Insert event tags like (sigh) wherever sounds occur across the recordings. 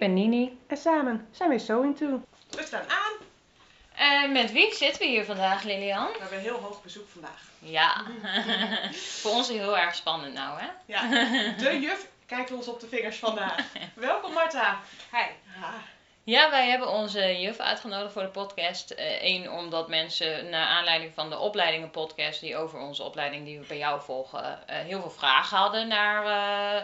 ben Nini. en samen zijn we Sewing To. We staan aan. En met wie zitten we hier vandaag, Lilian? We hebben heel hoog bezoek vandaag. Ja, (laughs) voor ons heel erg spannend nou, hè? Ja, de juf kijkt ons op de vingers vandaag. (laughs) Welkom Marta. Hi. Ja, Ja, wij hebben onze juf uitgenodigd voor de podcast. Eén, omdat mensen naar aanleiding van de opleidingen podcast die over onze opleiding die we bij jou volgen, eh, heel veel vragen hadden naar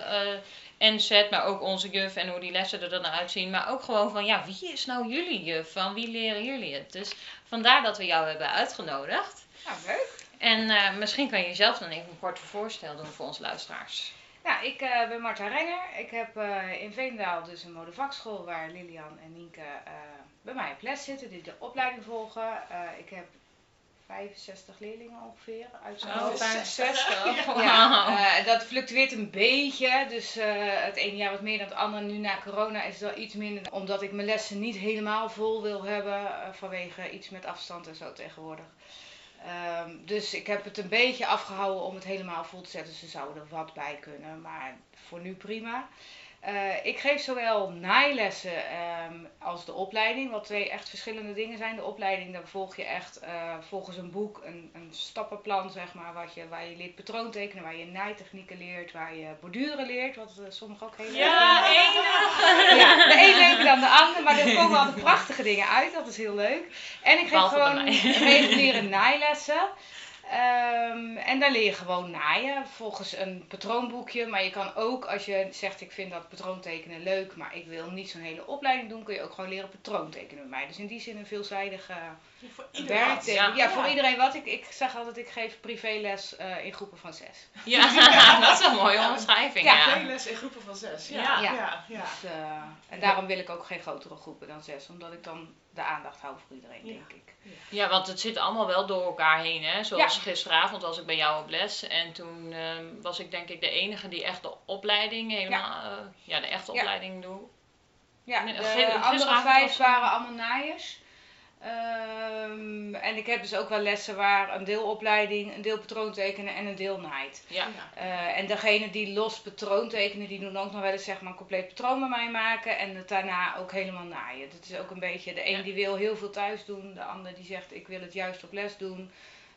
eh eh, NZ, maar ook onze juf en hoe die lessen er dan uitzien. Maar ook gewoon van, ja, wie is nou jullie juf? Van wie leren jullie het? Dus vandaar dat we jou hebben uitgenodigd. Nou, leuk. En eh, misschien kan je jezelf dan even een kort voorstel doen voor onze luisteraars. Nou, ik eh, ben Marta Renger. Ik heb eh, in Veendaal dus een modevakschool waar Lilian en Nienke bij mij op les zitten, die de opleiding volgen. Ik heb 65 leerlingen ongeveer uit zijn Oh, hoofd. 65. (laughs) Ja, eh, dat fluctueert een beetje. Dus eh, het ene jaar wat meer dan het andere. Nu na corona is het wel iets minder. Omdat ik mijn lessen niet helemaal vol wil hebben. eh, vanwege iets met afstand en zo tegenwoordig. Ehm, dus ik heb het een beetje afgehouden om het helemaal vol te zetten. Ze zouden er wat bij kunnen. Maar voor nu prima. Eh, ik geef zowel naailessen ehm, als de opleiding, wat twee echt verschillende dingen zijn. De opleiding, daar volg je echt eh, volgens een boek een, een stappenplan, zeg maar, wat je, waar je leert patroontekenen, waar je naaitechnieken leert, waar je borduren leert, wat uh, sommigen ook heel Ja, leuk vinden. enig! Ja, de een leuker dan de ander, maar er komen altijd prachtige dingen uit, dat is heel leuk. En ik geef gewoon reguliere naailessen. Ehm, en daar leer je gewoon naaien volgens een patroonboekje. Maar je kan ook, als je zegt ik vind dat patroontekenen leuk, maar ik wil niet zo'n hele opleiding doen, kun je ook gewoon leren patroontekenen bij mij. Dus in die zin een veelzijdige voor iedereen. werk. Ja. Ja, voor iedereen wat. Ik, ik zeg altijd, ik geef privéles eh in groepen van zes. Ja, (laughs) dat is een mooie omschrijving. Ja, lessen in groepen van zes. Ja, Ja. ja, ja. ja. Dus, eh, en daarom wil ik ook geen grotere groepen dan zes, omdat ik dan de aandacht hou voor iedereen, Ja. denk ik. ja, want het zit allemaal wel door elkaar heen. Hè? Zoals Gisteravond was ik bij jou op les. En toen ehm, was ik denk ik de enige die echt de opleiding helemaal... Ja, ja de echte Ja. opleiding doe. Ja, de andere vijf was- waren allemaal naaiers. Ehm, en ik heb dus ook wel lessen waar een deel opleiding, een deel patroontekenen en een deel naait. Ja. Eh, en degene die los patroontekenen, die doen ook nog wel eens zeg maar een compleet patroon bij mij maken en het daarna ook helemaal naaien. Dat is ook een beetje, de een Ja. die wil heel veel thuis doen, de ander die zegt ik wil het juist op les doen.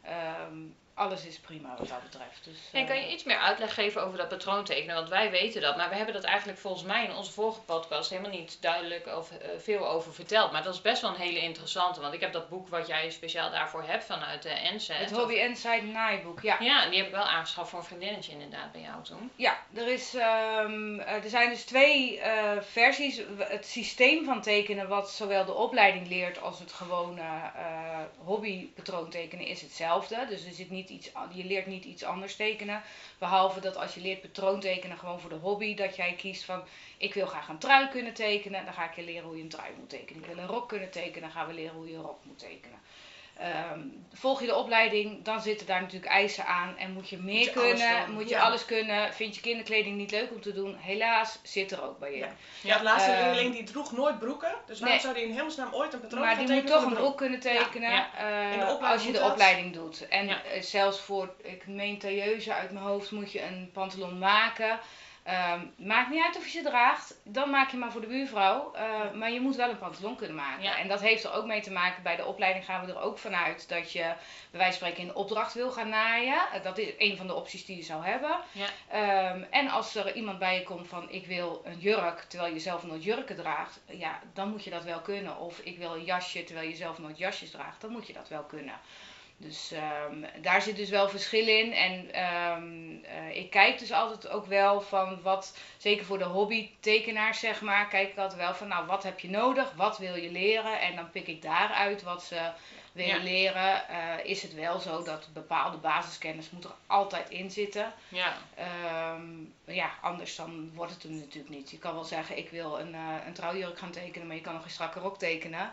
um, alles is prima wat dat betreft. Dus, En kan eh, je iets meer uitleg geven over dat patroontekenen? Want wij weten dat, maar we hebben dat eigenlijk volgens mij in onze vorige podcast helemaal niet duidelijk of eh, veel over verteld. Maar dat is best wel een hele interessante, want ik heb dat boek wat jij speciaal daarvoor hebt vanuit de NZ. het Hobby Inside naaiboek, ja. Ja, en die heb ik wel aangeschaft voor een vriendinnetje inderdaad bij jou toen. Ja, er, is, ehm, eh, er zijn dus twee eh, versies. Het systeem van tekenen, wat zowel de opleiding leert als het gewone eh hobbypatroon tekenen, is hetzelfde. Dus er zit niet je leert niet iets anders tekenen. Behalve dat als je leert patroon tekenen gewoon voor de hobby, dat jij kiest van ik wil graag een trui kunnen tekenen, dan ga ik je leren hoe je een trui moet tekenen. Ik wil een rok kunnen tekenen, dan gaan we leren hoe je een rok moet tekenen. Ehm, volg je de opleiding, dan zitten daar natuurlijk eisen aan en moet je meer Moet je alles kunnen, moet je ja. alles kunnen. Vind je kinderkleding niet leuk om te doen? Helaas zit er ook bij je. Ja. Ja, het laatste Ehm, leerling die droeg nooit broeken. Dus waarom nee. zou die in hemelsnaam ooit een patroon Maar gaan die moet tekenen toch een de broek kunnen tekenen Ja, eh, de als je de dat. opleiding doet. En eh, zelfs voor, ik meen tailleuze uit mijn hoofd, moet je een pantalon maken. Ehm, maakt niet uit of je ze draagt, dan maak je maar voor de buurvrouw. Eh, maar je moet wel een pantalon kunnen maken. Ja. En dat heeft er ook mee te maken, bij de opleiding gaan we er ook vanuit dat je bij wijze van spreken in opdracht wil gaan naaien. Eh, dat is een van de opties die je zou hebben. Ja. Ehm, en als er iemand bij je komt van ik wil een jurk terwijl je zelf nooit jurken draagt, ja, dan moet je dat wel kunnen. Of ik wil een jasje terwijl je zelf nooit jasjes draagt, dan moet je dat wel kunnen. Dus ehm, daar zit dus wel verschil in. En ehm, eh, ik kijk dus altijd ook wel van wat, zeker voor de hobbytekenaars zeg maar, kijk ik altijd wel van nou wat heb je nodig, wat wil je leren en dan pik ik daaruit wat ze willen Ja. leren. Eh, is het wel zo dat bepaalde basiskennis moet er altijd in zitten. Ja, Ehm, ja, anders dan wordt het hem natuurlijk niet. Je kan wel zeggen, ik wil een, eh, een trouwjurk gaan tekenen, maar je kan nog geen strakke rok tekenen.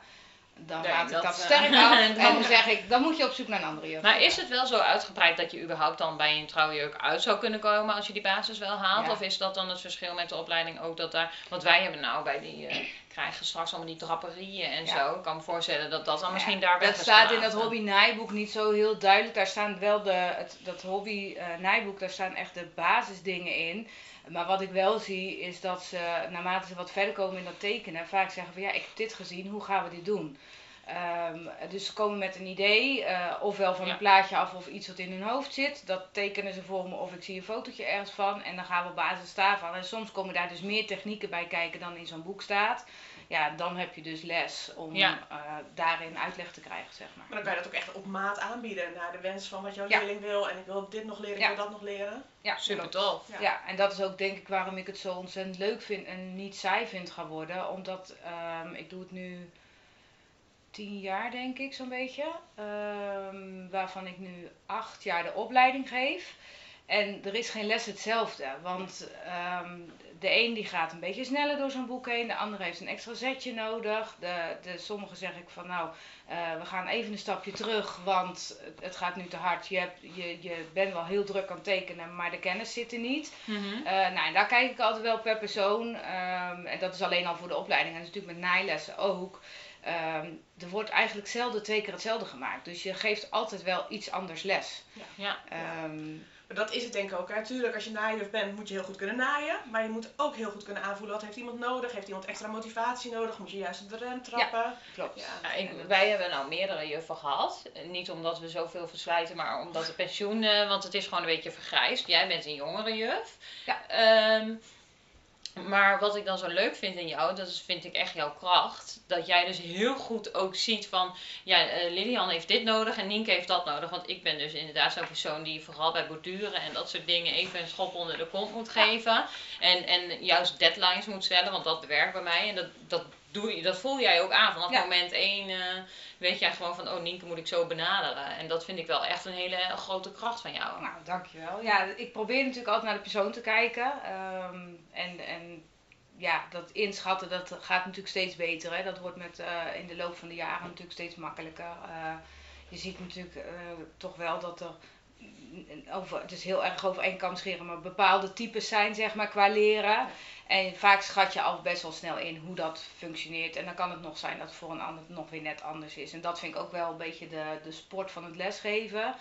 Dan Nee, raad ik dat, dat eh, sterk (laughs) af. En dan- (laughs) zeg ik, dan moet je op zoek naar een andere juf. Maar is het wel zo uitgebreid dat je überhaupt dan bij een trouwjurk uit zou kunnen komen als je die basis wel haalt? Ja. Of is dat dan het verschil met de opleiding ook dat daar... Want wij hebben nou bij die... eh, krijgen straks allemaal die draperieën en Ja. zo. Ik kan me voorstellen dat dat dan misschien daar weg Dat staat in dat hobby naaiboek niet zo heel duidelijk. Daar staan wel de, het, dat hobby eh, naaiboek, daar staan echt de basisdingen in. Maar wat ik wel zie is dat ze, naarmate ze wat verder komen in dat tekenen, vaak zeggen van ja, ik heb dit gezien, hoe gaan we dit doen? Ehm, dus ze komen met een idee, eh, ofwel van Ja. een plaatje af of iets wat in hun hoofd zit. Dat tekenen ze voor me of ik zie een fotootje ergens van. En dan gaan we op basis daarvan. En soms komen daar dus meer technieken bij kijken dan in zo'n boek staat. Ja, dan heb je dus les om Ja. eh, daarin uitleg te krijgen, zeg maar. Maar dan kan je dat ook echt op maat aanbieden naar de wens van wat jouw Ja. leerling wil. En ik wil dit nog leren, ik Ja. wil dat nog leren. Ja, Super tof. Ja. Ja, en dat is ook denk ik waarom ik het zo ontzettend leuk vind en niet saai vind gaan worden. Omdat ehm, ik doe het nu tien jaar denk ik zo'n beetje. Ehm, waarvan ik nu acht jaar de opleiding geef. En er is geen les hetzelfde. Want ehm, de een die gaat een beetje sneller door zo'n boek heen. De andere heeft een extra zetje nodig. De, de, sommigen zeg ik van nou, eh, we gaan even een stapje terug. Want het, gaat nu te hard. Je, hebt, je, je bent wel heel druk aan het tekenen, maar de kennis zit er niet. Eh, nou, en daar kijk ik altijd wel per persoon. Ehm, en dat is alleen al voor de opleiding. En dat is natuurlijk met naailessen ook. Ehm, er wordt eigenlijk zelden twee keer hetzelfde gemaakt. Dus je geeft altijd wel iets anders les. Ja. Ehm, Maar dat is het denk ik ook. Hè. Tuurlijk, als je naaijuf bent, moet je heel goed kunnen naaien. Maar je moet ook heel goed kunnen aanvoelen wat heeft iemand nodig. Heeft iemand extra motivatie nodig? Moet je juist op de rem trappen? klopt. Ja. Ja, ik- En dat- wij hebben nou meerdere juffen gehad. Eh, Niet omdat we zoveel verslijten, maar omdat het pensioen, eh, want het is gewoon een beetje vergrijsd. Jij bent een jongere juf. Ja. Ehm, maar wat ik dan zo leuk vind in jou, dat is, vind ik echt jouw kracht. Dat jij dus heel goed ook ziet van, ja, eh, Lilian heeft dit nodig en Nienke heeft dat nodig. Want ik ben dus inderdaad zo'n persoon die vooral bij borduren en dat soort dingen even een schop onder de kont moet geven. En, en juist deadlines moet stellen, want dat werkt bij mij. En dat, dat, doe je, dat voel jij ook aan. Vanaf Ja. moment één eh, weet jij gewoon van, oh Nienke moet ik zo benaderen. En dat vind ik wel echt een hele grote kracht van jou. Nou, dankjewel. Ja, ik probeer natuurlijk altijd naar de persoon te kijken. Ehm, en, en ja, dat inschatten, dat gaat natuurlijk steeds beter. Hè. Dat wordt met, eh, in de loop van de jaren natuurlijk steeds makkelijker. Eh, je ziet natuurlijk toch wel dat er, over, het is heel erg over één kam scheren, maar bepaalde types zijn zeg maar qua leren. En vaak schat je al best wel snel in hoe dat functioneert. En dan kan het nog zijn dat het voor een ander nog weer net anders is. En dat vind ik ook wel een beetje de, de sport van het lesgeven.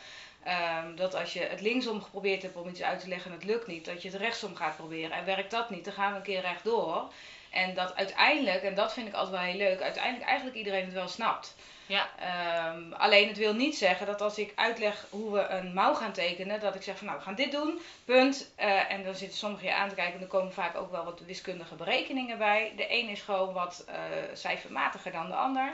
Ehm, dat als je het linksom geprobeerd hebt om iets uit te leggen en het lukt niet, dat je het rechtsom gaat proberen. En werkt dat niet, dan gaan we een keer rechtdoor. En dat uiteindelijk, en dat vind ik altijd wel heel leuk, uiteindelijk eigenlijk iedereen het wel snapt. Ja. Ehm, alleen het wil niet zeggen dat als ik uitleg hoe we een mouw gaan tekenen, dat ik zeg van nou, we gaan dit doen, punt. Eh, en dan zitten sommigen je aan te kijken en er komen vaak ook wel wat wiskundige berekeningen bij. De een is gewoon wat eh, cijfermatiger dan de ander.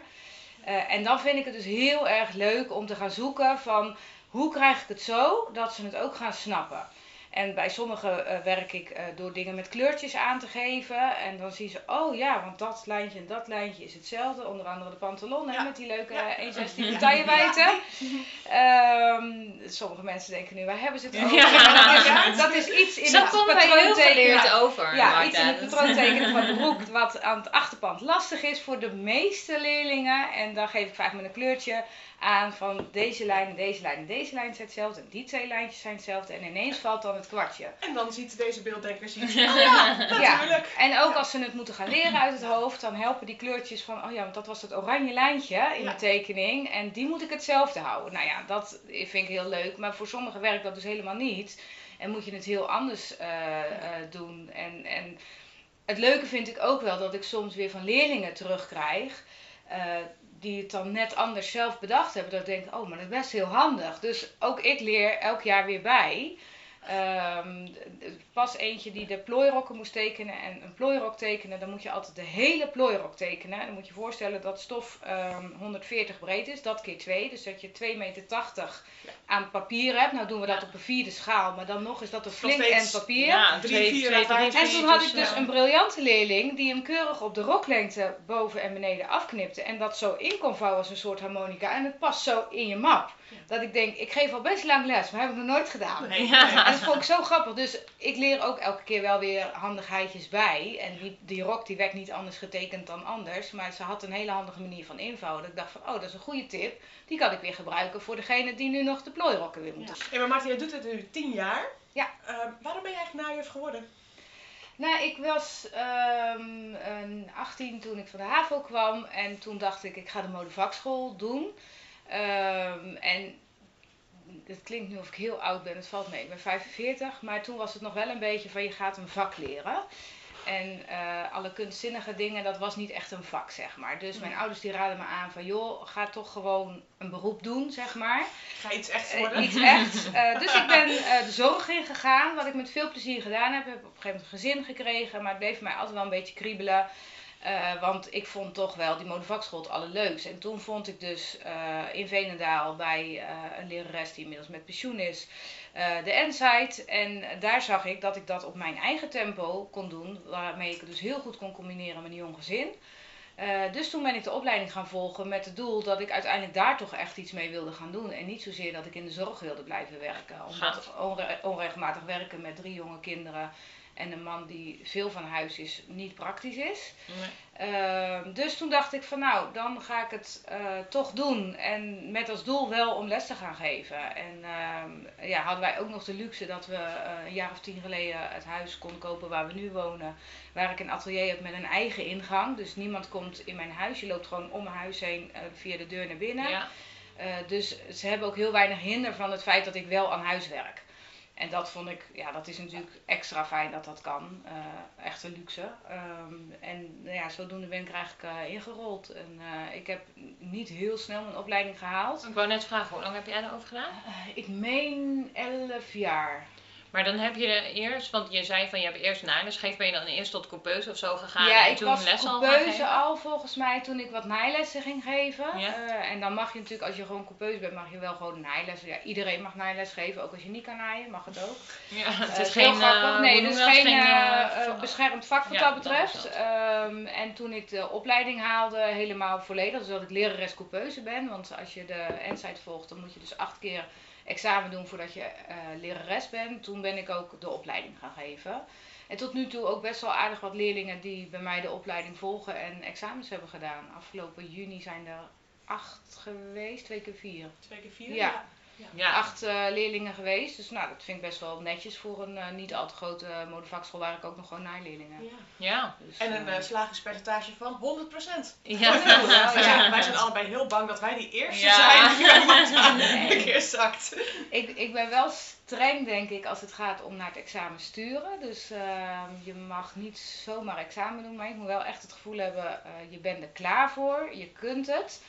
Eh, en dan vind ik het dus heel erg leuk om te gaan zoeken van hoe krijg ik het zo dat ze het ook gaan snappen. En bij sommigen eh, werk ik eh, door dingen met kleurtjes aan te geven. En dan zien ze, oh ja, want dat lijntje en dat lijntje is hetzelfde. Onder andere de pantalon hè, Ja. met die leuke Ja. eh, 1,16 taillebijten. Ehm, sommige mensen denken nu, waar hebben ze het over? Dat, is, iets in Zo het geleerd over, Ja, iets in het patroontekenen van de broek wat aan het achterpand lastig is voor de meeste leerlingen. En dan geef ik vaak met een kleurtje aan van deze lijn deze lijn en deze lijn zijn hetzelfde. En die twee lijntjes zijn hetzelfde. En ineens valt dan het kwartje. En dan ziet deze beelddenker ziet, (laughs) oh ja, natuurlijk. En ook als ze het moeten gaan leren uit het hoofd, dan helpen die kleurtjes van, oh ja, want dat was het oranje lijntje in Ja. de tekening. En die moet ik hetzelfde houden. Nou ja, dat vind ik heel leuk. Maar voor sommigen werkt dat dus helemaal niet. En moet je het heel anders eh, eh, doen. En, en het leuke vind ik ook wel dat ik soms weer van leerlingen terugkrijg. eh, die het dan net anders zelf bedacht hebben. Dat ik denk, oh, maar dat is best heel handig. Dus ook ik leer elk jaar weer bij. Ehm, pas eentje die de plooirokken moest tekenen en een plooirok tekenen, dan moet je altijd de hele plooirok tekenen. En dan moet je je voorstellen dat stof ehm, 140 breed is, dat keer 2. Dus dat je 2,80 meter aan papier hebt. Nou doen we dat op een vierde schaal, maar dan nog is dat een flink en papier. Ja, Drie, twee, vier En toen had ik tweetjes, dus ja. een briljante leerling die hem keurig op de roklengte boven en beneden afknipte. En dat zo in kon vouwen als een soort harmonica. En het past zo in je map. Dat ik denk, ik geef al best lang les, maar heb ik nog nooit gedaan. Nee, Ja. Dat vond ik zo grappig. Dus ik leer ook elke keer wel weer handigheidjes bij. En die, die rok die werd niet anders getekend dan anders. Maar ze had een hele handige manier van invouwen. Dat ik dacht van, oh, dat is een goede tip. Die kan ik weer gebruiken voor degene die nu nog de plooirokken weer moeten. Hey, maar Martin, jij doet het nu tien jaar. Ja. Eh, waarom ben je eigenlijk najuf geworden? Nou, ik was ehm, een 18 toen ik van de HAVO kwam. En toen dacht ik, ik ga de modevakschool doen. Ehm, en het klinkt nu of ik heel oud ben, het valt mee. Ik ben 45, maar toen was het nog wel een beetje van je gaat een vak leren. En eh, alle kunstzinnige dingen, dat was niet echt een vak, zeg maar. Dus mijn ouders die raden me aan van, joh, ga toch gewoon een beroep doen, zeg maar. Ga iets echt Eh, worden? iets echt. Eh, dus ik ben eh, de zorg ingegaan, wat ik met veel plezier gedaan heb. Ik heb op een gegeven moment een gezin gekregen, maar het bleef mij altijd wel een beetje kriebelen. Eh, want ik vond toch wel die modevakschool het allerleukst. En toen vond ik dus eh, in Veenendaal bij eh, een lerares die inmiddels met pensioen is, de Insight. En daar zag ik dat ik dat op mijn eigen tempo kon doen, waarmee ik het dus heel goed kon combineren met een jong gezin. Dus toen ben ik de opleiding gaan volgen met het doel dat ik uiteindelijk daar toch echt iets mee wilde gaan doen. En niet zozeer dat ik in de zorg wilde blijven werken. Omdat onre- onregelmatig werken met drie jonge kinderen en een man die veel van huis is, niet praktisch is. Ehm, dus toen dacht ik van nou, dan ga ik het eh, toch doen. En met als doel wel om les te gaan geven. En ehm, ja, hadden wij ook nog de luxe dat we eh, een jaar of tien geleden het huis konden kopen waar we nu wonen. Waar ik een atelier heb met een eigen ingang. Dus niemand komt in mijn huis. Je loopt gewoon om mijn huis heen eh, via de deur naar binnen. Ja. Dus ze hebben ook heel weinig hinder van het feit dat ik wel aan huis werk. En dat vond ik, ja, dat is natuurlijk extra fijn dat dat kan. Eh, echt een luxe. Ehm, en nou ja, zodoende ben ik er eigenlijk eh, ingerold. En eh, ik heb niet heel snel mijn opleiding gehaald. Ik wou net vragen, hoe lang heb jij erover gedaan? Ik meen 11 jaar. Maar dan heb je er eerst, want je zei van je hebt eerst naailes gegeven, ben je dan eerst tot coupeuse of zo gegaan ja, en ik toen was les al coupeuse geven? al volgens mij toen ik wat naailessen ging geven. Ja. Eh, en dan mag je natuurlijk, als je gewoon coupeuse bent, mag je wel gewoon naailessen. Ja, iedereen mag naailes geven, ook als je niet kan naaien, mag het ook. Ja, het Eh, is heel geen, grappig. eh, nee, dus geen, eh, eh, eh, beschermd vak wat Ja, dat betreft. dat. Ehm, en toen ik de opleiding haalde, helemaal volledig, dus dat ik lerares coupeuse ben. Want als je de Insight volgt, dan moet je dus acht keer examen doen voordat je eh, lerares bent. Toen ben ik ook de opleiding gaan geven. En tot nu toe ook best wel aardig wat leerlingen die bij mij de opleiding volgen en examens hebben gedaan. Afgelopen juni zijn er acht geweest, twee keer vier. Twee keer vier? Ja. ja. Acht eh, leerlingen geweest. Dus nou, dat vind ik best wel netjes voor een eh, niet al te grote modevakschool waar ik ook nog gewoon naaileerlingen. Ja. Ja. Dus, En een eh, slagingspercentage van 100%. Ja. Oh, wij, ja. zijn, wij zijn (laughs) allebei heel bang dat wij die eerste Ja. zijn die (laughs) (laughs) Nee. een keer zakt. ik, ik ben wel streng, denk ik, als het gaat om naar het examen sturen. Dus ehm, je mag niet zomaar examen doen, maar je moet wel echt het gevoel hebben, eh, je bent er klaar voor, je kunt het.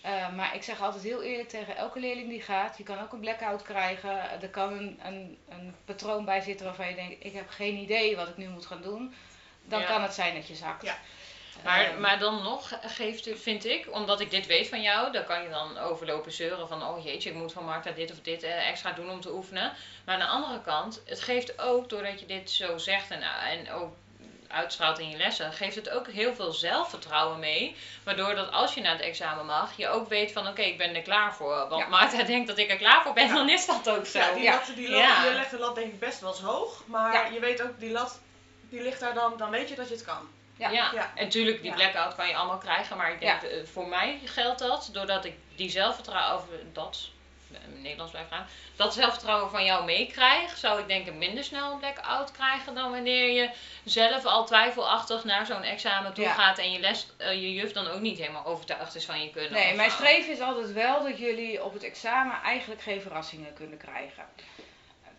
Eh, maar ik zeg altijd heel eerlijk tegen elke leerling die gaat, je kan ook een blackout krijgen. Er kan een, een, een patroon bij zitten waarvan je denkt, ik heb geen idee wat ik nu moet gaan doen. Dan Ja. kan het zijn dat je zakt. Ja. Maar, Ehm, maar dan nog geeft het, vind ik, omdat ik dit weet van jou, dan kan je dan overlopen zeuren van, oh jeetje, ik moet van Marta dit of dit eh, extra doen om te oefenen. Maar aan de andere kant, het geeft ook, doordat je dit zo zegt en, en ook uitstraalt in je lessen, geeft het ook heel veel zelfvertrouwen mee. Waardoor dat als je naar het examen mag, je ook weet van, oké, ik ben er klaar voor. Want Ja. Marta denkt dat ik er klaar voor ben, Ja. dan is dat ook zo. Ja, die lat, die lat, Ja. je legt de lat denk ik best wel eens hoog. Maar je weet ook, die lat die ligt daar dan, dan weet je dat je het kan. Ja. Ja, Ja. en natuurlijk, die blackout kan je allemaal krijgen, maar ik denk, eh, voor mij geldt dat, doordat ik die zelfvertrouwen, of dat, Nederlands blijf gaan, dat zelfvertrouwen van jou meekrijg, zou ik denk ik minder snel een blackout krijgen dan wanneer je zelf al twijfelachtig naar zo'n examen toe Ja. gaat en je, les, eh, je juf dan ook niet helemaal overtuigd is van je kunnen. Nee, mijn streven is altijd wel dat jullie op het examen eigenlijk geen verrassingen kunnen krijgen.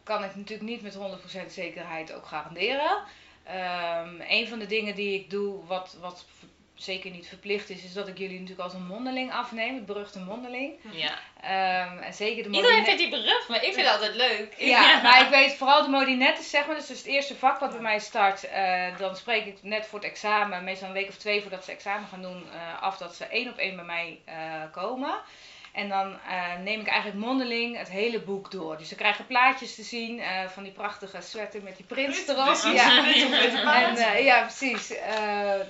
Kan ik natuurlijk niet met 100% zekerheid ook garanderen. Ehm, een van de dingen die ik doe, wat, wat zeker niet verplicht is, is dat ik jullie natuurlijk als een mondeling afneem, het beruchte mondeling. Ja. Ehm, en zeker de Iedereen vindt die berucht, maar ik vind het altijd leuk. Ja, maar ik weet vooral de modinettes, zeg maar, dus dat is het eerste vak wat bij mij start. eh, dan spreek ik net voor het examen, meestal een week of twee voordat ze examen gaan doen, eh, af dat ze één op één bij mij eh, komen. En dan eh, neem ik eigenlijk mondeling het hele boek door. Dus ze krijgen plaatjes te zien eh, van die prachtige sweater met die prints erop. Ja. (laughs) En, eh, ja, precies.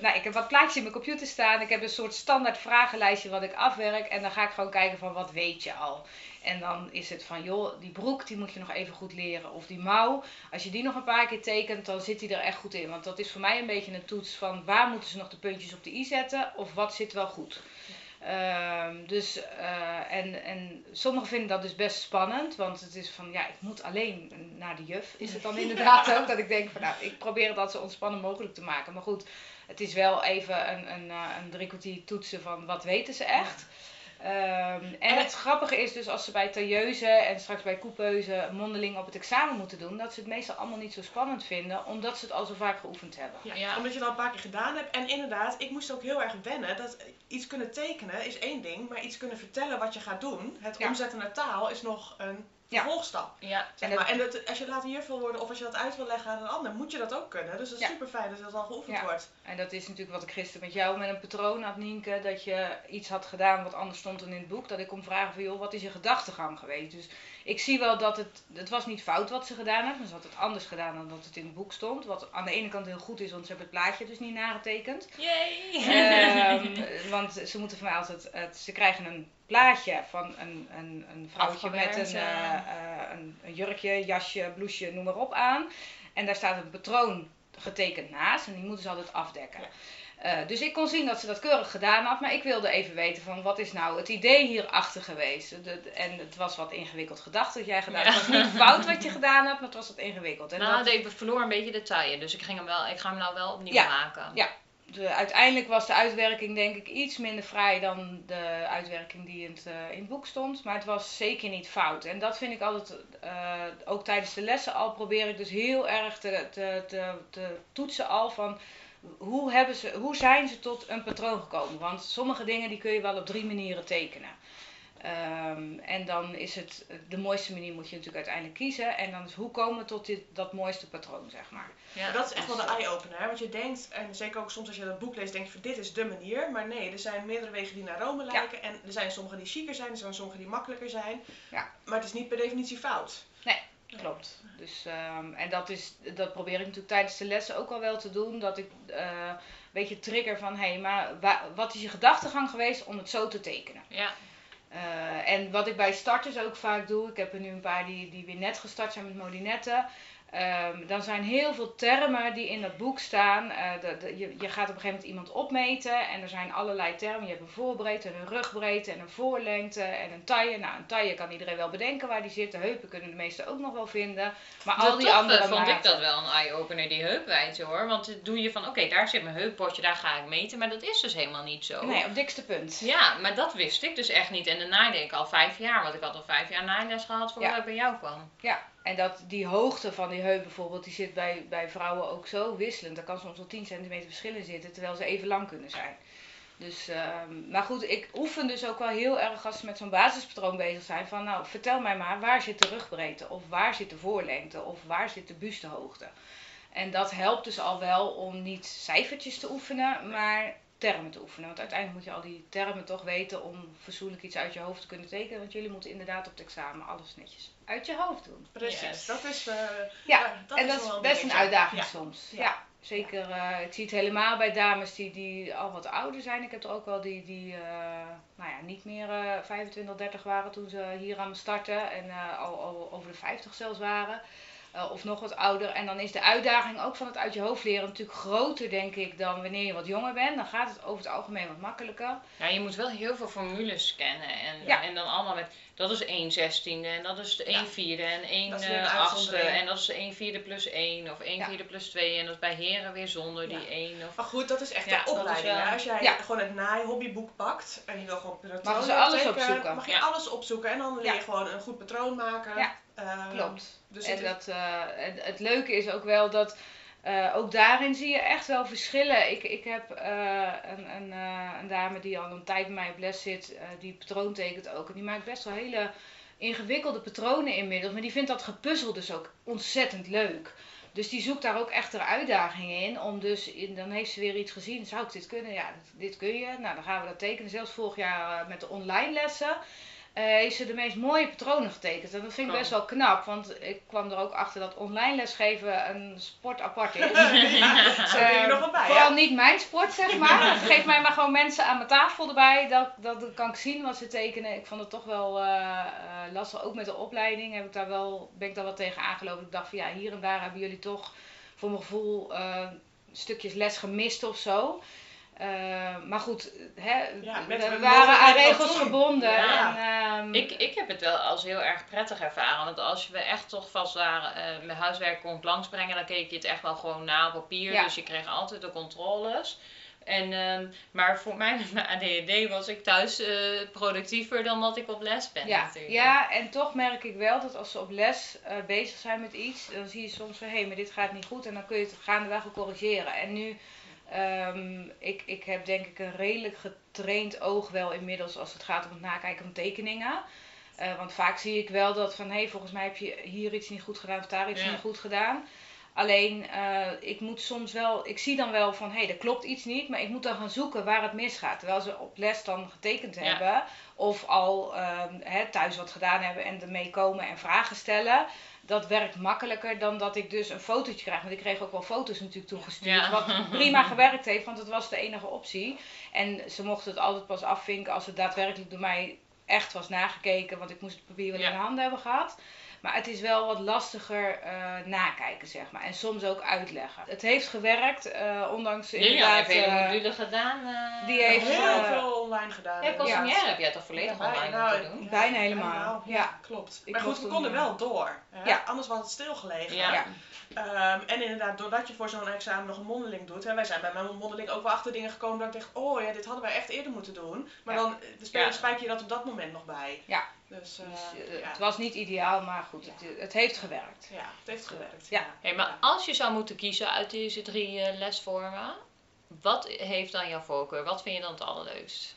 Nou, ik heb wat plaatjes in mijn computer staan. Ik heb een soort standaard vragenlijstje wat ik afwerk. En dan ga ik gewoon kijken van wat weet je al. En dan is het van, joh, die broek die moet je nog even goed leren. Of die mouw, als je die nog een paar keer tekent, dan zit die er echt goed in. Want dat is voor mij een beetje een toets van waar moeten ze nog de puntjes op de i zetten of wat zit wel goed. Ehm, dus, eh, en, en sommigen vinden dat dus best spannend, want het is van, ja, ik moet alleen naar de juf, is het dan (laughs) inderdaad ook. Dat ik denk van, nou, ik probeer dat zo ontspannen mogelijk te maken. Maar goed, het is wel even een, een, eh, een drie kwartier toetsen van wat weten ze echt. Ehm, en het grappige is dus als ze bij tailleuze en straks bij coupeuse mondeling op het examen moeten doen, dat ze het meestal allemaal niet zo spannend vinden, omdat ze het al zo vaak geoefend hebben. Ja, Ja. Omdat je het al een paar keer gedaan hebt. En inderdaad, ik moest ook heel erg wennen. Dat iets kunnen tekenen is één ding, maar iets kunnen vertellen wat je gaat doen, het Ja. omzetten naar taal, is nog een Ja. vervolgstap. Ja, Zeg En maar. En dat, als je later juf wil worden of als je dat uit wil leggen aan een ander, moet je dat ook kunnen. Dus dat is Ja. super fijn dat dat al geoefend Ja. wordt. En dat is natuurlijk wat ik gisteren met jou met een patroon had, Nienke, dat je iets had gedaan wat anders stond dan in het boek. Dat ik kon vragen van, joh, wat is je gedachtegang geweest? Dus ik zie wel dat het, het was niet fout wat ze gedaan hebben, maar ze had het anders gedaan dan dat het in het boek stond. Wat aan de ene kant heel goed is, want ze hebben het plaatje dus niet nagetekend. yay! Ehm, (laughs) want ze moeten van mij altijd, het, ze krijgen een plaatje van een, een, een vrouwtje met Afgewerkt, een, ja. eh, eh, een, een jurkje, jasje, blouseje, noem maar op aan. En daar staat een patroon getekend naast en die moeten ze altijd afdekken. Eh, dus ik kon zien dat ze dat keurig gedaan had, maar ik wilde even weten van wat is nou het idee hierachter geweest. De- de- en het was wat ingewikkeld gedacht dat jij gedaan Ja. Het was niet fout wat je gedaan hebt, maar het was wat ingewikkeld. En nou, dat- ik verloor een beetje de taille, dus ik, ging hem wel, ik ga hem nou wel opnieuw Ja. maken. Ja. De, uiteindelijk was de uitwerking denk ik iets minder vrij dan de uitwerking die in het, eh, in het boek stond. Maar het was zeker niet fout. En dat vind ik altijd, eh, ook tijdens de lessen al, probeer ik dus heel erg te, te, te, te toetsen al van hoe, hebben ze, hoe zijn ze tot een patroon gekomen. Want sommige dingen die kun je wel op drie manieren tekenen. Ehm, en dan is het, de mooiste manier moet je natuurlijk uiteindelijk kiezen. En dan is hoe komen we tot dit, dat mooiste patroon, zeg maar. Ja, Maar dat is echt wel dus, de eye-opener. Want je denkt, en zeker ook soms als je dat boek leest, denk je van dit is de manier. Maar nee, er zijn meerdere wegen die naar Rome lijken. En er zijn sommige die chiquer zijn, er zijn sommige die makkelijker zijn. Ja. Maar het is niet per definitie fout. Klopt. Dus, ehm, en dat, is, dat probeer ik natuurlijk tijdens de lessen ook al wel te doen. Dat ik eh, een beetje trigger van, hé, hey, maar wa- wat is je gedachtegang geweest om het zo te tekenen? Ja, Eh, en wat ik bij starters ook vaak doe, ik heb er nu een paar die, die weer net gestart zijn met modinetten. Ehm, dan zijn heel veel termen die in dat boek staan. Eh, de, de- je, je gaat op een gegeven moment iemand opmeten en er zijn allerlei termen. Je hebt een voorbreedte, en een rugbreedte en een voorlengte en een taille. Nou, een taille kan iedereen wel bedenken waar die zit. De heupen kunnen de meesten ook nog wel vinden. Maar al die andere vond ik dat wel een eye-opener, die heupwijdte hoor. Want dan doe je van, oké, daar zit mijn heuppotje, daar ga ik meten. Maar dat is dus helemaal niet zo. Nee, op dikste punt. Ja, maar dat wist ik dus echt niet. En de naaide ik al vijf jaar, want ik had al vijf jaar naailes gehad voordat Ja. ik bij jou kwam. Ja, en dat die hoogte van die heup bijvoorbeeld, die zit bij, bij vrouwen ook zo wisselend. Er kan soms wel 10 centimeter verschil in zitten, terwijl ze even lang kunnen zijn. Dus, ehm, maar goed, ik oefen dus ook wel heel erg als ze met zo'n basispatroon bezig zijn. Van nou, vertel mij maar, waar zit de rugbreedte? Of waar zit de voorlengte? Of waar zit de bustehoogte? En dat helpt dus al wel om niet cijfertjes te oefenen, maar termen te oefenen. Want uiteindelijk moet je al die termen toch weten om fatsoenlijk iets uit je hoofd te kunnen tekenen. Want jullie moeten inderdaad op het examen alles netjes uit je hoofd doen. Precies. Yes. Dat is, eh, Ja, dat en dat wel is best een uitdaging Ja. soms. Ja. Ja, zeker. eh, ik zie het helemaal bij dames die, die al wat ouder zijn. Ik heb er ook wel die, die eh, nou ja, niet meer eh 25, 30 waren toen ze hier aan me starten. En eh, al, al over de 50 zelfs waren. Eh, of nog wat ouder. En dan is de uitdaging ook van het uit je hoofd leren natuurlijk groter, denk ik, dan wanneer je wat jonger bent. Dan gaat het over het algemeen wat makkelijker. Ja, je moet wel heel veel formules kennen. En, Ja. en dan allemaal met, dat is 1 zestiende en dat is de 1 Ja. vierde en 1 Dat is weer een eh, achtste. En dat is de 1 vierde plus 1 of 1 Ja. vierde plus 2. En dat is bij heren weer zonder Ja. die 1. Of... Maar goed, dat is echt is opleiding. wel-. Als jij Ja. gewoon het naaihobbyboek pakt en je wil gewoon patronen Mag ze alles opzoeken. Mag je Ja. alles opzoeken en dan leer je Ja. gewoon een goed patroon maken. Ja, Ehm, Klopt. Dus en dat, eh, het, het leuke is ook wel dat eh, ook daarin zie je echt wel verschillen. Ik, ik heb eh, een, een, een dame die al een tijd bij mij op les zit, die patroon tekent ook. En die maakt best wel hele ingewikkelde patronen inmiddels. Maar die vindt dat gepuzzel dus ook ontzettend leuk. Dus die zoekt daar ook echt uitdagingen in. Om dus, in, dan heeft ze weer iets gezien. Zou ik dit kunnen? Ja, dit, dit kun je. Nou, dan gaan we dat tekenen. Zelfs vorig jaar met de online lessen. Eh, heeft ze de meest mooie patronen getekend. En dat vind ik best wel knap, want ik kwam er ook achter dat online lesgeven een sport apart is. (laughs) Je Eh, nog wel bij, Vooral niet mijn sport, zeg maar. Geef mij maar gewoon mensen aan mijn tafel erbij. Dat, dat kan ik zien wat ze tekenen. Ik vond het toch wel eh, eh, lastig. Ook met de opleiding heb ik daar wel, ben ik daar wel tegen aangelopen. Ik dacht van ja, hier en daar hebben jullie toch voor mijn gevoel eh, stukjes les gemist of zo. Eh, maar goed, hè, Ja, we waren aan regels gebonden. Ja. En, ehm, Ik, ik heb het wel als heel erg prettig ervaren. Want als we echt toch vast waren, eh met huiswerk kon langsbrengen, dan keek je het echt wel gewoon na op papier. Ja. Dus je kreeg altijd de controles. En, ehm, maar voor mij met mijn (laughs) ADHD was ik thuis eh, productiever dan dat ik op les ben Ja, natuurlijk. ja, en toch merk ik wel dat als ze op les eh, bezig zijn met iets, dan zie je soms van hé, hey, maar dit gaat niet goed en dan kun je het gaandeweg ook corrigeren. En nu, ehm, ik, ik heb denk ik een redelijk getraind oog wel inmiddels als het gaat om het nakijken van tekeningen. Eh, want vaak zie ik wel dat van hé, hey, volgens mij heb je hier iets niet goed gedaan of daar iets Ja. niet goed gedaan. Alleen, eh, ik moet soms wel, ik zie dan wel van hé, hey, er klopt iets niet, maar ik moet dan gaan zoeken waar het misgaat. Terwijl ze op les dan getekend Ja. hebben of al ehm, hè, thuis wat gedaan hebben en ermee komen en vragen stellen. Dat werkt makkelijker dan dat ik dus een fotootje krijg. Want ik kreeg ook wel foto's natuurlijk toegestuurd. Ja. Wat prima gewerkt heeft, want het was de enige optie. En ze mochten het altijd pas afvinken als het daadwerkelijk door mij echt was nagekeken. Want ik moest het papier wel Ja. in de handen hebben gehad. Maar het is wel wat lastiger eh, nakijken, zeg maar. En soms ook uitleggen. Het heeft gewerkt, eh, ondanks Lilian inderdaad... heeft hele eh, module gedaan. eh, die heeft, heel veel online gedaan. Ja, inderdaad. heb jij toch volledig Ja, online nou, moeten doen? Bijna helemaal, ja. klopt. Ik maar goed, we konden wel door. Hè? Ja. Anders was het stilgelegen. Ja. Ja. Ehm, en inderdaad, doordat je voor zo'n examen nog een mondeling doet. Hè, wij zijn bij mijn mondeling ook wel achter dingen gekomen dat ik dacht, oh ja, dit hadden wij echt eerder moeten doen. Maar Ja. dan Ja. spijk je dat op dat moment nog bij. Ja. Dus, eh, Dus, eh, ja. Het was niet ideaal, maar goed, het, het heeft gewerkt. ja, het heeft gewerkt. Ja. Hey, maar als je zou moeten kiezen uit deze drie eh, lesvormen, wat heeft dan jouw voorkeur? Wat vind je dan het allerleukst?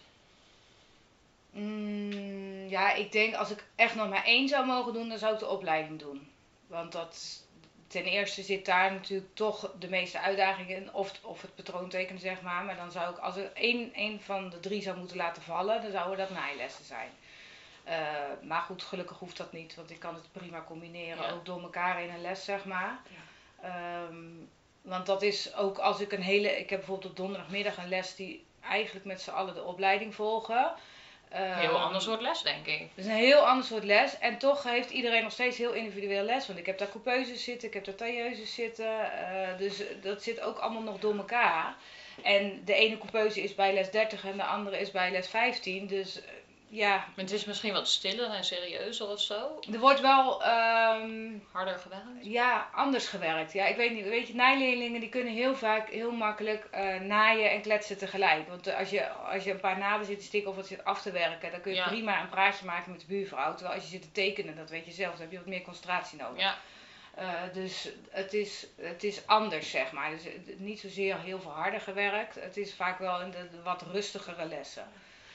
Mm, ja, ik denk als ik echt nog maar één zou mogen doen, dan zou ik de opleiding doen. Want dat, ten eerste zit daar natuurlijk toch de meeste uitdagingen in. Of, of het patroon tekenen, zeg maar. Maar dan zou ik, als ik één, één van de drie zou moeten laten vallen, dan zouden dat naailessen zijn. Eh, maar goed, gelukkig hoeft dat niet, want ik kan het prima combineren, Ja. ook door elkaar in een les, zeg maar. Ehm, want dat is ook als ik een hele. Ik heb bijvoorbeeld op donderdagmiddag een les die eigenlijk met z'n allen de opleiding volgen. Heel Ehm, ander soort les, denk ik. Het is een heel ander soort les. En toch heeft iedereen nog steeds heel individueel les. Want ik heb daar coupeuses zitten, ik heb daar tailleuses zitten. eh, dus dat zit ook allemaal nog door elkaar. En de ene coupeuse is bij les 30 en de andere is bij les 15. Dus ja, Maar het is misschien wat stiller en serieuzer of zo. er wordt wel ehm, Harder gewerkt. ja, anders gewerkt. Ja, ik weet niet. Weet je, naaileerlingen die kunnen heel vaak heel makkelijk eh, naaien en kletsen tegelijk. Want eh, als je, als je een paar naden zit te stikken of wat zit af te werken, dan kun je Ja. prima een praatje maken met de buurvrouw. Terwijl als je zit te tekenen, dat weet je zelf, dan heb je wat meer concentratie nodig. Ja. Eh, dus het is, het is anders, zeg maar. Dus niet zozeer heel veel harder gewerkt. Het is vaak wel in de, de wat rustigere lessen.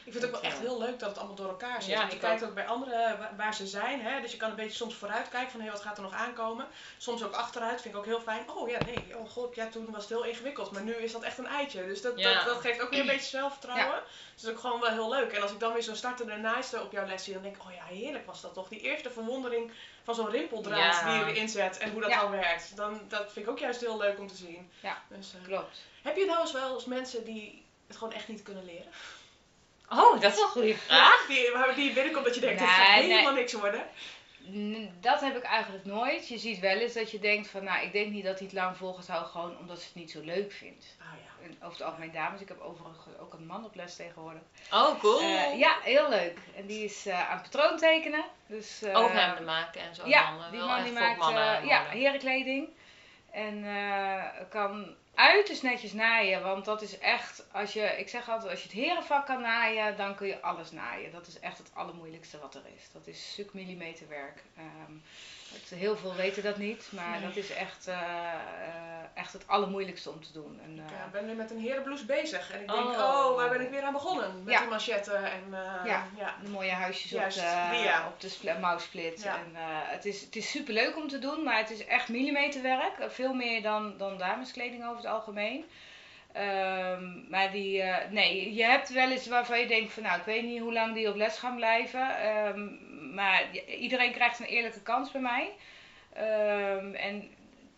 Ik vind het ook wel echt heel leuk dat het allemaal door elkaar zit. Ja, je kijkt ook bij anderen wa- waar ze zijn. Hè? Dus je kan een beetje soms vooruit kijken van hé, wat gaat er nog aankomen. Soms ook achteruit. Vind ik ook heel fijn. Oh ja, nee. Oh god, ja, toen was het heel ingewikkeld. Maar nu is dat echt een eitje. Dus dat, Ja. dat, dat geeft ook weer een beetje zelfvertrouwen. Dus dat is ook gewoon wel heel leuk. En als ik dan weer zo'n startende naaiste op jouw les zie, dan denk ik, oh ja, heerlijk was dat toch. Die eerste verwondering van zo'n rimpeldraad Ja. die je erin zet en hoe dat dan werkt. Dan, dat vind ik ook juist heel leuk om te zien. Ja. Dus, eh, Klopt. heb je nou eens wel eens mensen die het gewoon echt niet kunnen leren? Oh, dat is een goede vraag. Die, waar- die binnenkomt dat je denkt, dit Nee, gaat nee. helemaal niks worden. N- Dat heb ik eigenlijk nooit. Je ziet wel eens dat je denkt van, nou, ik denk niet dat hij het lang vol gaat houden, gewoon omdat ze het niet zo leuk vindt. Ah ja. En over het algemeen dames. Ik heb overigens ook een man op les tegenwoordig. Oh, cool. Eh, ja, heel leuk. En die is eh, aan patroon tekenen. Dus, eh, Overhemden maken en zo. Ja, mannen. die man die maakt mannen, eh, ja, herenkleding. En eh, kan uiterst netjes naaien. Want dat is echt, als je, ik zeg altijd, als je het herenvak kan naaien, dan kun je alles naaien. Dat is echt het allermoeilijkste wat er is. Dat is stuk millimeterwerk. Ehm, het, heel veel weten dat niet, maar Nee. dat is echt, eh, eh, echt het allermoeilijkste om te doen. En, Ik eh, ben weer met een herenblouse bezig. En ik denk, Oh. oh, waar ben ik weer aan begonnen? Met Ja. die manchetten en Ja. ja. de mooie huisjes Juist, op de, ja. op de spl- mouwsplit. Ja. En, het, is, het is super leuk om te doen, maar het is echt millimeterwerk. Veel meer dan, dan dameskleding over het algemeen. Ehm, maar die, nee, je hebt wel eens waarvan je denkt van nou, ik weet niet hoe lang die op les gaan blijven. Ehm, maar iedereen krijgt een eerlijke kans bij mij. Ehm, en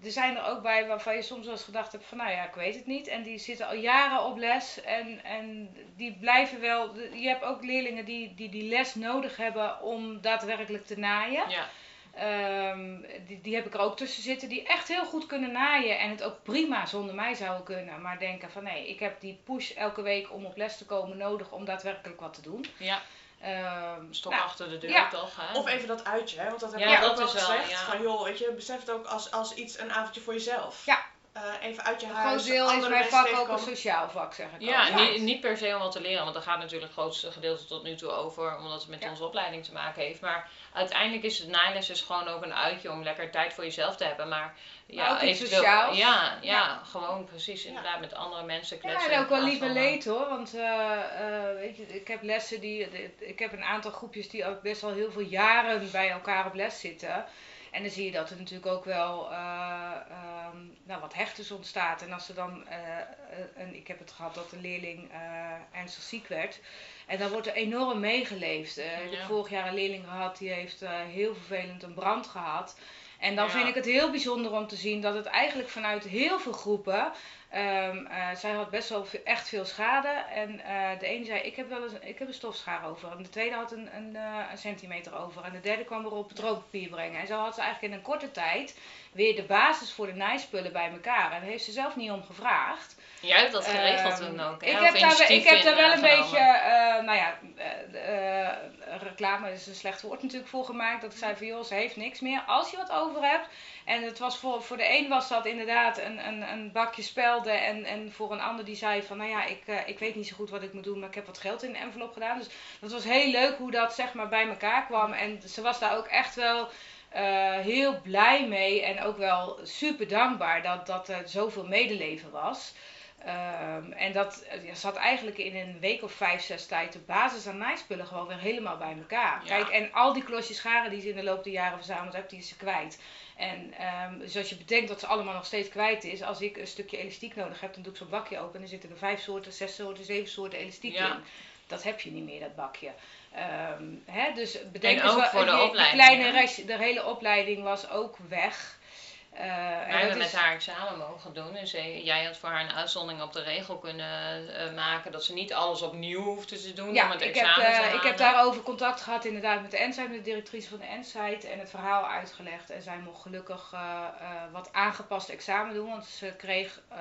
er zijn er ook bij waarvan je soms wel eens gedacht hebt van nou ja, ik weet het niet. En die zitten al jaren op les en, en die blijven wel. Je hebt ook leerlingen die, die die les nodig hebben om daadwerkelijk te naaien. Ja. Ehm, die, die heb ik er ook tussen zitten die echt heel goed kunnen naaien en het ook prima zonder mij zouden kunnen. Maar denken van nee, ik heb die push elke week om op les te komen nodig om daadwerkelijk wat te doen. Ja. Um, Stok nou, achter de deur ja. toch? Hè? Of even dat uitje, hè? want dat heb Ja, dat ook wel wel, gezegd. ja. Van joh, weet je, besef het ook als, als iets, een avondje voor jezelf. Ja. Eh, even uit je Een huis. groot deel is mijn vak ook een sociaal vak, zeg ik Ja, altijd. niet, niet per se om wat te leren, want daar gaat natuurlijk het grootste gedeelte tot nu toe over, omdat het met Ja. onze opleiding te maken heeft. Maar uiteindelijk is het naailes dus gewoon ook een uitje om lekker tijd voor jezelf te hebben. Maar ja, Maar eventueel- sociaals. Ja, ja, Ja. gewoon precies inderdaad met andere mensen Ja, kletsen. en ook wel eh, leed hoor. Want eh, eh, weet je, ik heb lessen die. Ik heb een aantal groepjes die ook best wel heel veel jaren bij elkaar op les zitten. En dan zie je dat er natuurlijk ook wel eh, nou, wat hechtes ontstaat. En als er dan. eh, een, ik heb het gehad dat een leerling eh, ernstig ziek werd. En dan wordt er enorm meegeleefd. Eh, ik heb vorig jaar een leerling gehad die heeft eh, heel vervelend een brand gehad. En dan Ja. vind ik het heel bijzonder om te zien dat het eigenlijk vanuit heel veel groepen. Ehm, eh, zij had best wel echt veel schade. En eh, de ene zei: ik heb wel eens, ik heb een stofschaar over. En de tweede had een, een, eh, een centimeter over. En de derde kwam erop het rookpapier brengen. En zo had ze eigenlijk in een korte tijd weer de basis voor de naaispullen bij elkaar. En daar heeft ze zelf niet om gevraagd. Jij hebt dat geregeld Ehm, toen ook, hè? Ik heb, daar, wel- ik heb daar wel een beetje, nou ja, reclame is een slecht woord natuurlijk voor gemaakt. Dat ik zei van joh, ze heeft niks meer. Als je wat over hebt. En het was voor, voor de een was dat inderdaad een, een, een bakje En, en voor een ander die zei van nou ja, ik, eh, ik weet niet zo goed wat ik moet doen. Maar ik heb wat geld in de envelop gedaan. Dus dat was heel leuk hoe dat zeg maar bij elkaar kwam. En ze was daar ook echt wel eh, heel blij mee. En ook wel super dankbaar dat, dat er zoveel medeleven was. Ehm, en dat eh, ja, zat eigenlijk in een week of vijf, zes tijd de basis aan naaispullen gewoon weer helemaal bij elkaar. Ja. Kijk, en al die klosjes scharen die ze in de loop der jaren verzameld heeft, die is ze kwijt. En ehm, dus je bedenkt dat ze allemaal nog steeds kwijt is, als ik een stukje elastiek nodig heb, dan doe ik zo'n bakje open en dan zitten er vijf soorten, zes soorten, zeven soorten elastiek Ja. in. Dat heb je niet meer, dat bakje. Ehm, hè, dus bedenk En dus ook wel, voor de die- die opleiding, kleine reis, de hele opleiding was ook weg. Eh, en Wij hebben is- met haar examen mogen doen. Dus eh, jij had voor haar een uitzondering op de regel kunnen eh, maken. Dat ze niet alles opnieuw hoefde te doen om Ja, het ik heb, examen te eh, halen. ik heb daarover contact gehad inderdaad met de Ensite, met de directrice van de Ensite en het verhaal uitgelegd. En zij mocht gelukkig eh, eh, wat aangepast examen doen, want ze kreeg, eh,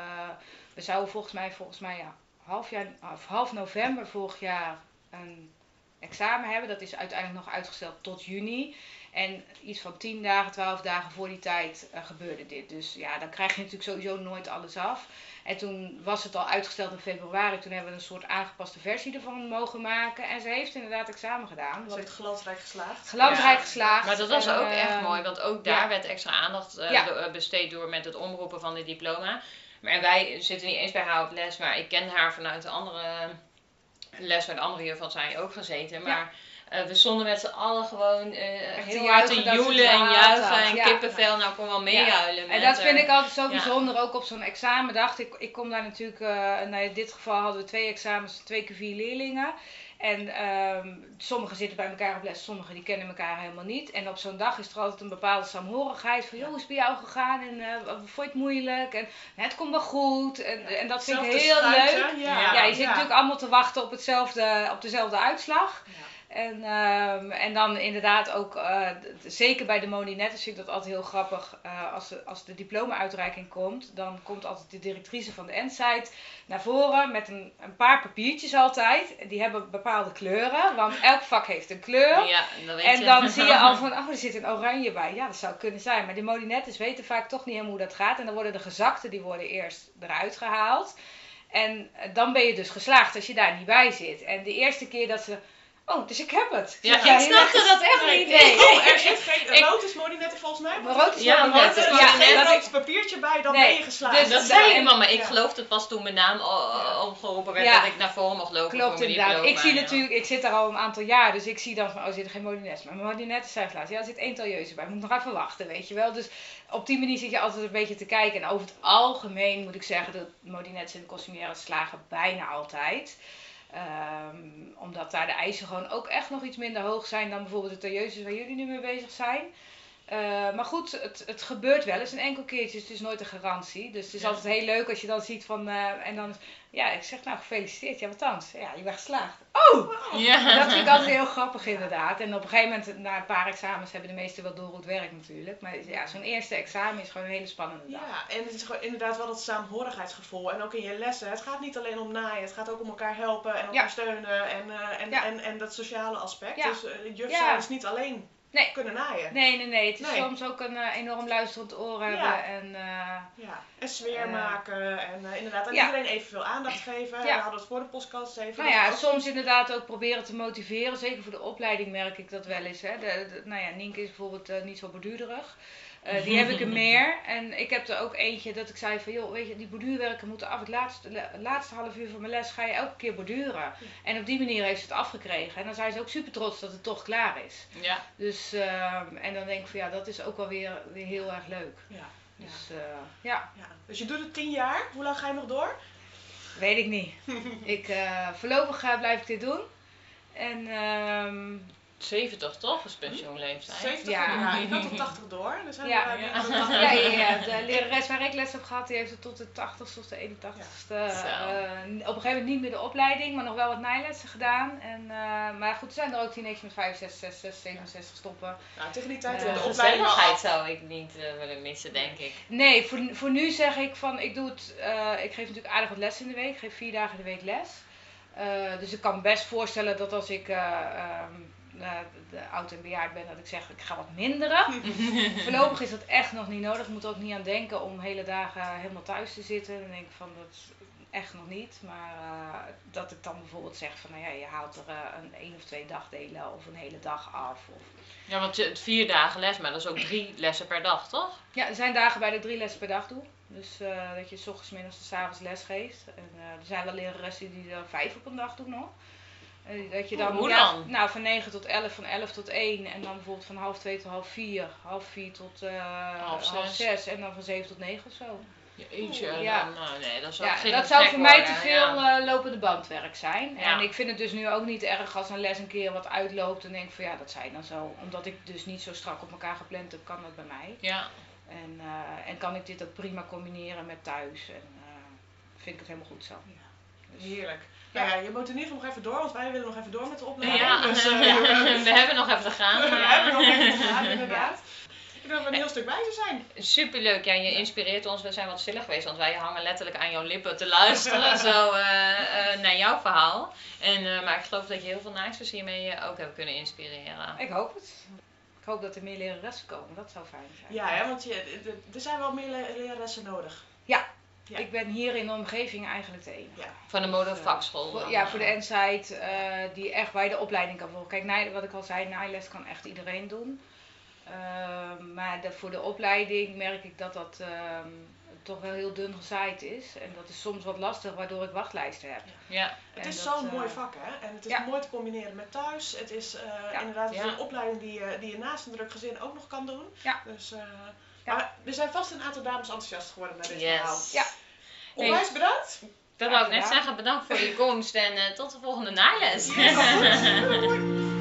we zouden volgens mij, volgens mij ja, half, jaar, of half november vorig jaar een examen hebben. Dat is uiteindelijk nog uitgesteld tot juni. En iets van 10 dagen, 12 dagen voor die tijd eh, gebeurde dit. Dus ja, dan krijg je natuurlijk sowieso nooit alles af. En toen was het al uitgesteld in februari. Toen hebben we een soort aangepaste versie ervan mogen maken. En ze heeft inderdaad examen gedaan. Ze Wat heeft glansrijk geslaagd. glansrijk Ja. geslaagd. Maar dat was En, ook eh, echt mooi, want ook daar ja. werd extra aandacht eh, Ja. eh, besteed door met het omroepen van dit diploma. Maar en wij zitten niet eens bij haar op les, maar ik ken haar vanuit de andere les bij de andere juf had zij ook gezeten. Maar eh, we stonden met z'n allen gewoon eh Echt te heel hard te joelen en juichen en ja. kippenvel. Nou, ik kon wel meehuilen. En met dat vind ik altijd zo Ja. bijzonder, ook op zo'n examendag. Ik, ik kom daar natuurlijk, eh nou in dit geval hadden we twee examens, twee keer vier leerlingen. En ehm, sommigen zitten bij elkaar op les, sommigen die kennen elkaar helemaal niet. En op zo'n dag is er altijd een bepaalde saamhorigheid van, joh, hoe is het bij jou gegaan? En eh, wat vond je het moeilijk? En het komt wel goed. En, en dat vind ik heel leuk. Ja, Ja, je zit natuurlijk allemaal te wachten op, hetzelfde, op dezelfde uitslag. Ja. En, ehm, en dan inderdaad ook, eh, zeker bij de moninettes vind ik dat altijd heel grappig. eh, als, de, als de diploma-uitreiking komt, dan komt altijd de directrice van de Ensite naar voren met een, een paar papiertjes altijd. Die hebben bepaalde kleuren, want elk vak heeft een kleur. Ja, dat weet En je. dan zie je al (laughs) van, oh, er zit een oranje bij. Ja, dat zou kunnen zijn. Maar die moninettes weten vaak toch niet helemaal hoe dat gaat. En dan worden de gezakten, die worden eerst eruit gehaald. En eh, dan ben je dus geslaagd als je daar niet bij zit. En de eerste keer dat ze Oh, dus ik heb het. Ja, ik je snapte dat echt niet. nee. Oh, er zit geen Ik- rood is modinetten volgens mij. Maar rood is Ja, Er net. geen dat rood ik- papiertje bij, dan Nee, ben je geslaagd. dus Dat dat zei iemand, maar ik Ja. geloofde pas toen mijn naam opgeroepen werd Ja. dat ik naar voren mocht lopen Klopt inderdaad. Ik zie ja. natuurlijk, ik zit daar al een aantal jaar, dus ik zie dan van, oh, zit er geen modinettes. Maar modinettes zijn laatst. Ja, er zit één tailleuze bij. Moet nog even wachten, weet je wel. Dus op die manier zit je altijd een beetje te kijken. En over het algemeen moet ik zeggen dat modinettes en costumières slagen bijna altijd. Ehm, omdat daar de eisen gewoon ook echt nog iets minder hoog zijn dan bijvoorbeeld de tailleuses waar jullie nu mee bezig zijn. Eh, maar goed, het, het gebeurt wel eens een enkel keertje, dus het is nooit een garantie. Dus het is Ja. altijd heel leuk als je dan ziet van, eh, en dan, ja, ik zeg nou gefeliciteerd, ja wat dan? Ja, je bent geslaagd. Oh! Ja. Dat vind ik altijd heel grappig inderdaad. En op een gegeven moment, na een paar examens, hebben de meesten wel door hoe het werkt natuurlijk. Maar ja, zo'n eerste examen is gewoon een hele spannende dag. Ja, en het is gewoon inderdaad wel dat saamhorigheidsgevoel. En ook in je lessen. Het gaat niet alleen om naaien, het gaat ook om elkaar helpen en elkaar Ja. steunen. En, eh, en, en, en dat sociale aspect. Ja. Dus juf zijn is niet alleen Nee. kunnen naaien. Nee, nee, nee. Het is Nee. soms ook een eh, enorm luisterend oor hebben. Ja. En, eh, Ja, en sfeer Eh, maken en eh, inderdaad aan ja. iedereen evenveel aandacht geven. Ja. We hadden het voor de podcast even. nou ja, soms inderdaad ook proberen te motiveren. Zeker voor de opleiding merk ik dat wel eens. Hè. De, de- nou ja, Nienke is bijvoorbeeld niet zo borduurderig. Eh, die heb ik er (laughs) meer. En ik heb er ook eentje dat ik zei van, joh, weet je, die borduurwerken moeten af. Het laatste, laatste half uur van mijn les ga je elke keer borduren. En op die manier heeft ze het afgekregen. En dan zijn ze ook super trots dat het toch klaar is. Ja. Dus, ehm, en dan denk ik van, ja, dat is ook wel weer, weer heel erg leuk. Ja, ja. Dus, eh, ja, Ja. Dus je doet het tien jaar. Hoe lang ga je nog door? weet ik niet. (laughs) ik, eh, voorlopig eh, blijf ik dit doen. En ehm, 70 toch, is pensioenleeftijd? 70 Ja. jaar. Ik had tot 80 door. Dus zijn Ja. we Ja. bijna tot 80. ja, ja, ja, de lerares waar ik les heb gehad, die heeft het tot de 80ste of de 81ste. Zo. eh, op een gegeven moment niet meer de opleiding, maar nog wel wat nijlessen gedaan. En, eh, maar goed, er zijn er ook teenagers met 65, 66, 67 stoppen. Nou, tegen die tijd Eh, de opleiding zou ik niet eh, willen missen, denk ik. Nee, voor, voor nu zeg ik van, ik doe het, eh, ik geef natuurlijk aardig wat les in de week. Ik geef vier dagen in de week les. Eh, dus ik kan me best voorstellen dat als ik eh, eh, de oud en bejaard ben, dat ik zeg, ik ga wat minderen. (laughs) Voorlopig is dat echt nog niet nodig. Ik moet er ook niet aan denken om hele dagen helemaal thuis te zitten. Dan denk ik van, dat is echt nog niet. Maar eh, dat ik dan bijvoorbeeld zeg van, nou ja, je haalt er eh, een één of twee dagdelen of een hele dag af. Of... Ja, want je hebt vier dagen les, maar dat is ook drie (clears throat) lessen per dag, toch? Ja, er zijn dagen bij de drie lessen per dag doe. Dus dat je s ochtends, middags en s avonds les geeft. En er zijn wel leraressen die er vijf op een dag doen nog. Eh, dat je dan, Hoe ja, dan? Nou, van 9 tot 11, van 11 tot 1. En dan bijvoorbeeld van half 2 tot half 4. Half 4 tot eh, Half half zes. 6. En dan van 7 tot 9 of zo. Jeetje, Ja. dan, nou, nee, dat zou Ja, dat zou voor mij te veel ja. eh, lopende bandwerk zijn. En ik vind het dus nu ook niet erg als een les een keer wat uitloopt. En denk van ja, dat zij dan zo. Omdat ik dus niet zo strak op elkaar gepland heb, kan dat bij mij. Ja, En, eh, en kan ik dit ook prima combineren met thuis. En eh, vind ik het helemaal goed zo. Dus- Heerlijk. Ja. Nou ja, je moet in ieder geval nog even door, want wij willen nog even door met de opleiding. ja. Dus, eh, (laughs) ja. we hebben nog even te gaan. we hebben nog even te gaan, inderdaad. Ik denk dat we een heel stuk wijzer zijn. Superleuk, ja, je inspireert ons. We zijn wat stillig geweest, want wij hangen letterlijk aan jouw lippen te luisteren zo, (laughs) eh, eh, naar jouw verhaal. En, eh, maar ik geloof dat je heel veel naaisters hiermee eh, ook hebt kunnen inspireren. Ik hoop het. Ik hoop dat er meer leraressen komen. Dat zou fijn zijn. Ja, hè, want je, er zijn wel meer le- leraressen nodig. Ja. Ik ben hier in de omgeving eigenlijk de enige. Ja. Van de modevakschool. Ja, eh. voor de Insight eh, die echt bij de opleiding kan volgen. Kijk, wat ik al zei, naailes kan echt iedereen doen. Ehm, maar de- voor de opleiding merk ik dat dat ehm, toch wel heel dun gezaaid is. En dat is soms wat lastig, waardoor ik wachtlijsten heb. Ja, Het is zo'n eh, mooi vak, hè? En het is ja. mooi te combineren met thuis. Het is eh, Ja. inderdaad het is Ja. een opleiding die je, die je naast een druk gezin ook nog kan doen. Ja. Dus, eh, Ja. Maar er zijn vast een aantal dames enthousiast geworden met dit Yes. verhaal. Ja. Onwijs bedankt. dat wou ik net zeggen. Bedankt voor je komst en eh, tot de volgende naailes. Doei. (laughs)